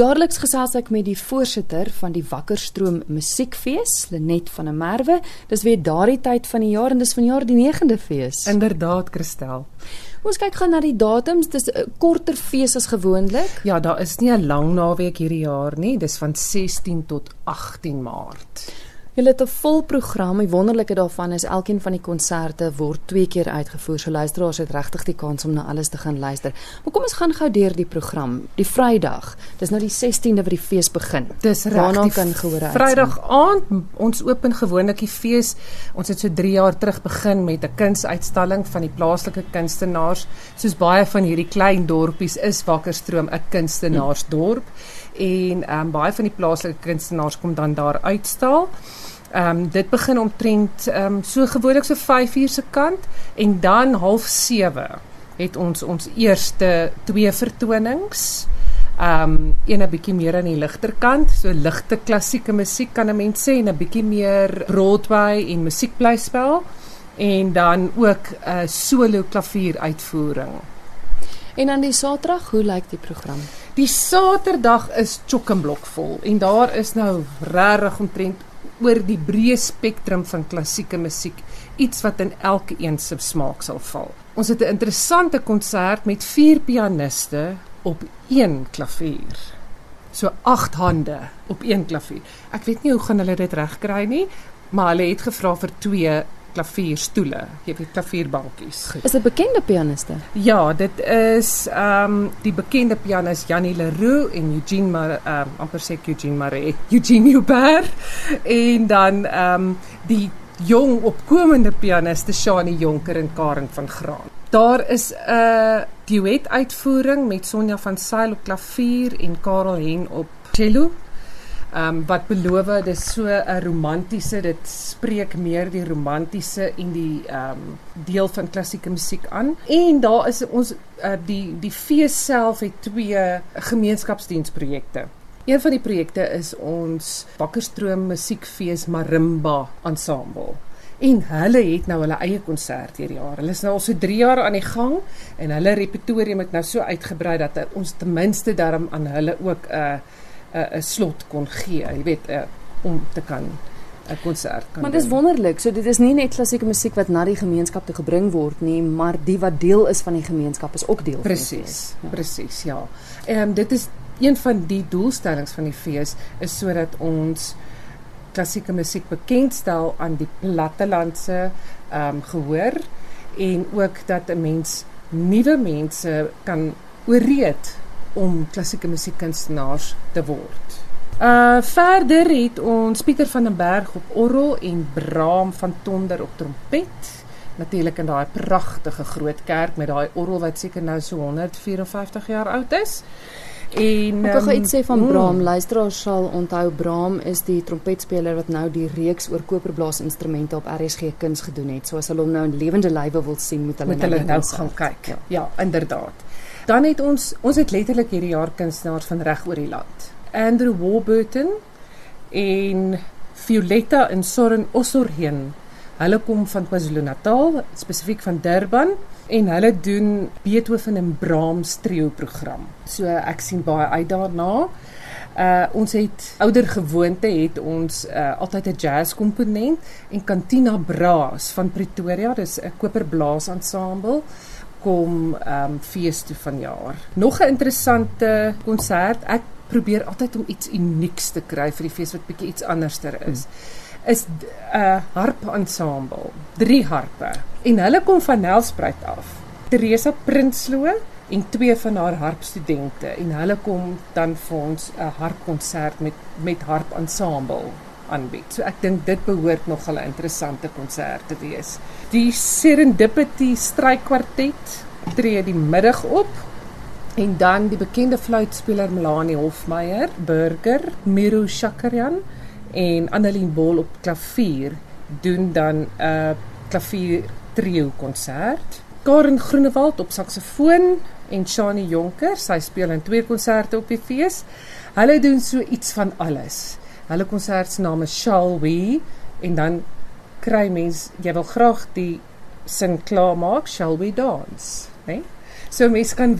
Jaarliks gesels ek met die voorsitter van die Wakkerstroom Musiekfees, Lenet van der Merwe. Dis weer daardie tyd van die jaar en dis vanjaar die 9de fees. Inderdaad, Christel. Ons kyk gou na die datums. Dis 'n korter fees as gewoonlik. Ja, daar is nie 'n lang naweek hierdie jaar nie. Dis van 16 tot 18 Maart. Hulle het 'n vol program. Die wonderlike daarvan is elkeen van die konserte word twee keer uitgevoer. So luisteraars het regtig die kans om na alles te gaan luister. Maar kom ons gaan gou deur die program. Die Vrydag. Dis nou die 16de wat die fees begin. Dis reg. Waarna kan gehoor uit. Vrydag aand ons open gewoonlik die fees. Ons het so 3 jaar terug begin met 'n kunsuitstalling van die plaaslike kunstenaars. Soos baie van hierdie klein dorpies is Wakkerstroom 'n kunstenaarsdorp. En um, baie van die plaaslike kunstenaars kom dan daar uitstal. Ehm um, dit begin omtrent ehm um, so gewoonlik so 5uur se kant en dan half 7 het ons ons eerste twee vertonings. Ehm um, een 'n bietjie meer aan die ligter kant, so ligte klassieke musiek kan 'n mens sê en 'n bietjie meer Broadway en musiekblyspel en dan ook 'n uh, solo klavier uitvoering. En dan die Saterdag, hoe lyk die program? Die Saterdag is chock-en-blok vol en daar is nou regtig omtrent oor die breë spektrum van klassieke musiek, iets wat in elke een se smaak sal val. Ons het 'n interessante konsert met vier pianiste op een klavier. So 8 hande op een klavier. Ek weet nie hoe gaan hulle dit regkry nie, maar hulle het gevra vir twee klavierstoele, jy weet klavierbankies. Is dit bekende pianiste? Ja, dit is ehm um, die bekende pianis Janie Leroux en Eugene Mar ehm um, amper sê Eugene Maree, Eugene Hubert en dan ehm um, die jong opkomende pianiste Shani Jonker en Karen van Graan. Daar is 'n uh, duet uitvoering met Sonja van Sail op klavier en Karel Hen op cello Ehm um, wat beloof dis so 'n romantiese dit spreek meer die romantiese en die ehm um, deel van klassieke musiek aan. En daar is ons uh, die die fees self het twee gemeenskapsdiensprojekte. Een van die projekte is ons Bakkerstroom Musiekfees Marimba Ensemble. En hulle het nou hulle eie konsert hierdie jaar. Hulle is nou al so 3 jaar aan die gang en hulle repertorium het nou so uitgebrei dat ons ten minste daarom aan hulle ook 'n uh, 'n uh, slot kon gee, jy weet, uh, om te kan 'n konsert kan. Maar dis wonderlik. So dit is nie net klassieke musiek wat na die gemeenskap toe gebring word nie, maar die wat deel is van die gemeenskap is ook deel Precies, van die Presies. Ja. Presies, ja. Ehm um, dit is een van die doelstellings van die fees is sodat ons klassieke musiek bekendstel aan die plattelandse ehm um, gehoor en ook dat 'n mens nuwe mense kan ooreed om klassieke musiekkunstenaars te word. Uh verder het ons Pieter van den Berg op orgel en Braam van Tonder op trompet. Natuurlik in daai pragtige groot kerk met daai orgel wat seker nou so 154 jaar oud is. En ek wil um, iets sê van mm. Braam. Luisteraars sal onthou Braam is die trompetspeler wat nou die reeks oor koperblaasinstrumente op RSG Kuns gedoen het. So as hulle hom nou in lewende lywe wil sien, moet hulle, moet hulle nou, nou gaan kyk. Ja, ja inderdaad. Dan het ons ons het letterlik hierdie jaar kunstenaars van reg oor die land. Andrew Warburton en Violetta en Soren Ossorheen. Hulle kom van KwaZulu-Natal, spesifiek van Durban en hulle doen Beethoven en Brahms trio program. So ek sien baie uit daarna. Uh ons het ouer gewoonte het ons uh altyd 'n jazz komponent en Cantina Brass van Pretoria, dis 'n koperblaas ensemble kom ehm um, fees toe vanjaar. Nog 'n interessante konsert. Ek probeer altyd om iets unieks te kry vir die fees wat bietjie iets anderster is. Is 'n uh, harp ensemble. Drie harpe. En hulle kom van Nelspruit af. Teresa Prinsloo en twee van haar harpstudente en hulle kom dan vir ons 'n harpkonsert met met harp ensemble aanbied. So ek dink dit behoort nog 'n interessante konsert te wees. Die Serendipity strykwartet tree die middag op en dan die bekende fluitspeler Melanie Hofmeyer, Burger, Miro Shakaryan en Annelien Bol op klavier doen dan 'n uh, klavier trio konsert. Karen Groenewald op saksofoon en Shani Jonker, sy speel in twee konserte op die fees. Hulle doen so iets van alles. Hulle konsert se naam is Shall We en dan kry mens jy wil graag die sin klaar maak Shall We Dance, né? Nee? So mense kan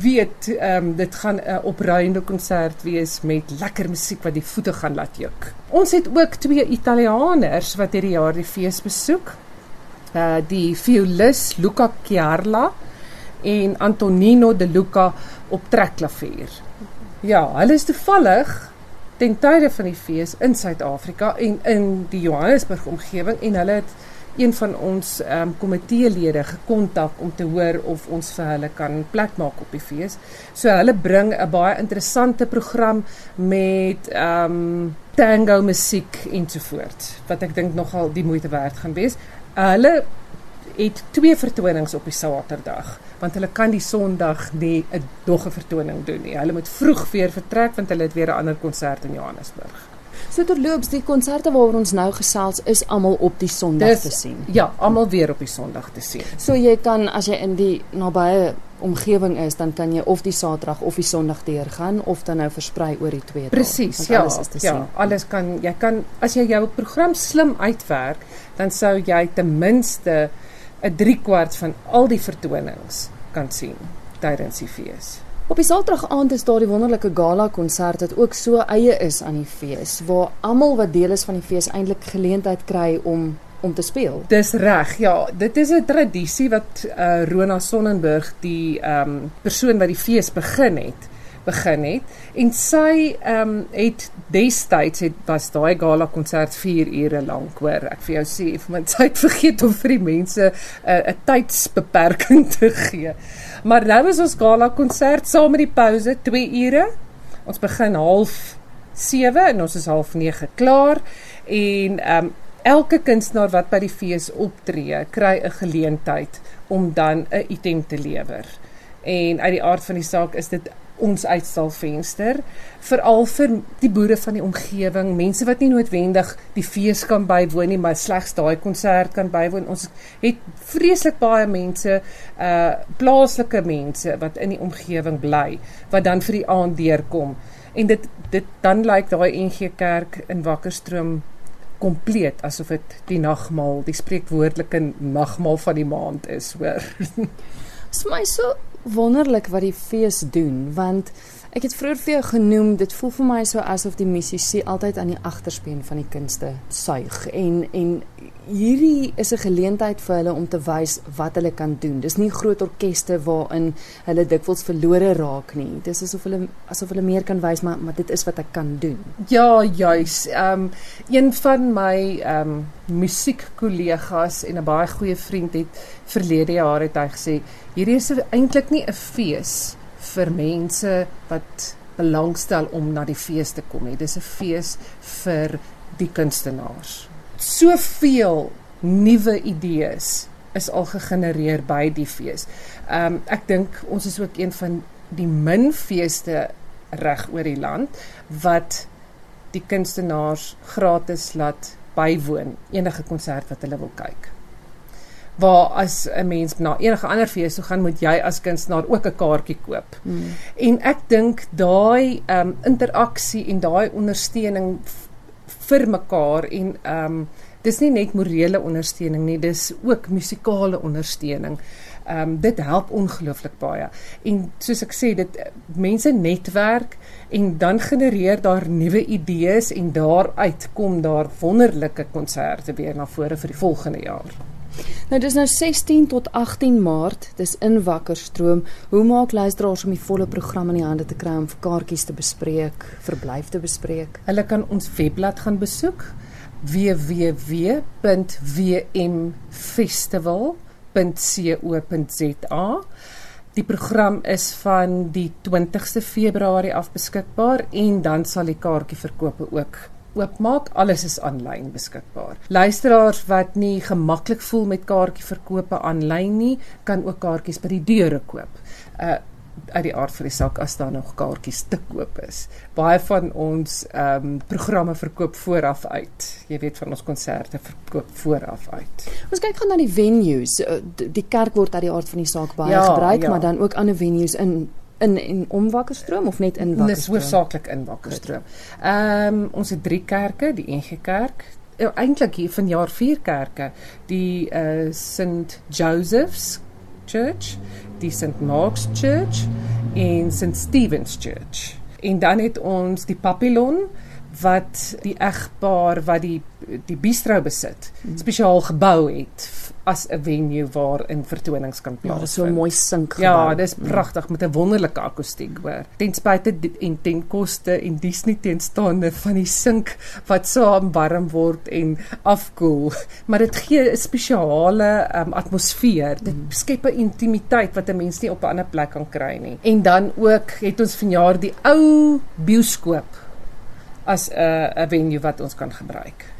weet ehm um, dit gaan 'n opruiende konsert wees met lekker musiek wat die voete gaan laat juk. Ons het ook twee Italianers wat hierdie jaar die fees besoek. Uh die violis Luca Chiarla en Antonino De Luca op trekklavier. Ja, hulle is toevallig ten tye van die fees in Suid-Afrika en in die Johannesburg omgewing en hulle het een van ons ehm um, komiteelede gekontak om te hoor of ons vir hulle kan plek maak op die fees. So hulle bring 'n baie interessante program met ehm um, tango musiek ensovoorts wat ek dink nogal die moeite werd gaan wees. Uh, hulle het twee vertonings op die Saterdag want hulle kan die Sondag nie 'n dogge vertoning doen nie. Hulle moet vroeg weer vertrek want hulle het weer 'n ander konsert in Johannesburg. So terloops, die konserte waaroor ons nou gesels is almal op die Sondag Dis, te sien. Ja, almal weer op die Sondag te sien. So jy kan as jy in die nabye omgewing is, dan kan jy of die Saterdag of die Sondag deurgaan of dan nou versprei oor die twee dae. Presies, ja. Alles ja, alles kan jy kan as jy jou program slim uitwerk, dan sou jy ten minste 'n 3 kwart van al die vertonings kan sien tydens die fees. Op die Saterdag aand is daar die wonderlike gala konsert wat ook so eie is aan die fees waar almal wat deel is van die fees eintlik geleentheid kry om om te speel. Dis reg. Ja, dit is 'n tradisie wat uh Rona Sonnenburg die ehm um, persoon wat die fees begin het begin het en sy ehm um, het destyds het was daai gala konsert 4 ure lank hoor ek vir jou sê want sy het vergeet om vir die mense 'n uh, 'n tydsbeperking te gee Maar nou is ons gala konsert saam met die pouse 2 ure. Ons begin half 7 en ons is half 9 klaar en ehm um, elke kunstenaar wat by die fees optree, kry 'n geleentheid om dan 'n item te lewer. En uit die aard van die saak is dit ons uitstalvenster veral vir die boere van die omgewing, mense wat nie noodwendig die fees kan bywoon nie, maar slegs daai konsert kan bywoon. Ons het vreeslik baie mense, uh plaaslike mense wat in die omgewing bly wat dan vir die aand deurkom. En dit dit dan lyk daai NG Kerk in Wakkerstroom kompleet asof dit die nagmaal, die spreekwoordelike nagmaal van die maand is, hoor. Is my so wonderlik wat die fees doen want ek het vroeër vir jou genoem dit voel vir my so asof die musisi altyd aan die agterspeen van die kunste suig en en hierdie is 'n geleentheid vir hulle om te wys wat hulle kan doen. Dis nie groot orkeste waarin hulle dikwels verlore raak nie. Dis asof hulle asof hulle meer kan wys maar maar dit is wat ek kan doen. Ja, juis. Ehm um, een van my ehm um, musiekkollegas en 'n baie goeie vriend het verlede jaar het hy gesê hierdie is eintlik nie 'n fees vir mense wat belangstel om na die fees te kom nie. Dis 'n fees vir die kunstenaars soveel nuwe idees is al gegenereer by die fees. Ehm um, ek dink ons is ook een van die min feeste reg oor die land wat die kunstenaars gratis laat bywoon enige konsert wat hulle wil kyk. Waar as 'n mens na enige ander fees toe gaan, moet jy as kunstenaar ook 'n kaartjie koop. Hmm. En ek dink daai ehm um, interaksie en daai ondersteuning vir mekaar en ehm um, dis nie net morele ondersteuning nie, dis ook musikale ondersteuning. Ehm um, dit help ongelooflik baie. En soos ek sê, dit mense netwerk en dan genereer daar nuwe idees en daaruit kom daar wonderlike konserte weer na vore vir die volgende jaar. Nou dis nou 16 tot 18 Maart, dis in Wakkerstroom. Hoe maak luisteraars om die volle program in die hande te kry om vir kaartjies te bespreek, verblyf te bespreek? Hulle kan ons webblad gaan besoek www.vmfestival.co.za. Die program is van die 20ste Februarie af beskikbaar en dan sal die kaartjieverkope ook oopmaak. Alles is aanlyn beskikbaar. Luisteraars wat nie gemaklik voel met kaartjieverkope aanlyn nie, kan ook kaartjies by die deure koop. Uh uit die aard van die saak as daar nog kaartjies te koop is. Baie van ons ehm um, programme verkoop vooraf uit. Jy weet van ons konserte verkoop vooraf uit. Ons kyk gaan na die venues. Eh, die kerk word uit die aard van die saak baie ja, gebruik, ja. maar dan ook ander venues in in en om Wakkerstroom of net in Wakkerstroom? Dis hoofsaaklik in Wakkerstroom. Ehm um, ons het drie kerke, die NG Kerk, eh, eintlik hier van jaar vier kerke, die uh St Joseph's Church die St Mark's Church en St Stephen's Church. En dan het ons die Papillon wat die egpaar wat die die bistro besit, Hmm. spesiaal gebou het as 'n venue waarin vertonings kan Ja, plaasvind. dis so 'n mooi sink Ja, dis pragtig met 'n wonderlike akoestiek hoor. Ten spyte en ten koste en dis nie teenstaande van die sink wat saam warm word en afkoel, maar dit gee 'n spesiale um, atmosfeer. Dit skep 'n intimiteit wat 'n mens nie op 'n ander plek kan kry nie. En dan ook het ons vanjaar die ou bioskoop as 'n 'n venue wat ons kan gebruik.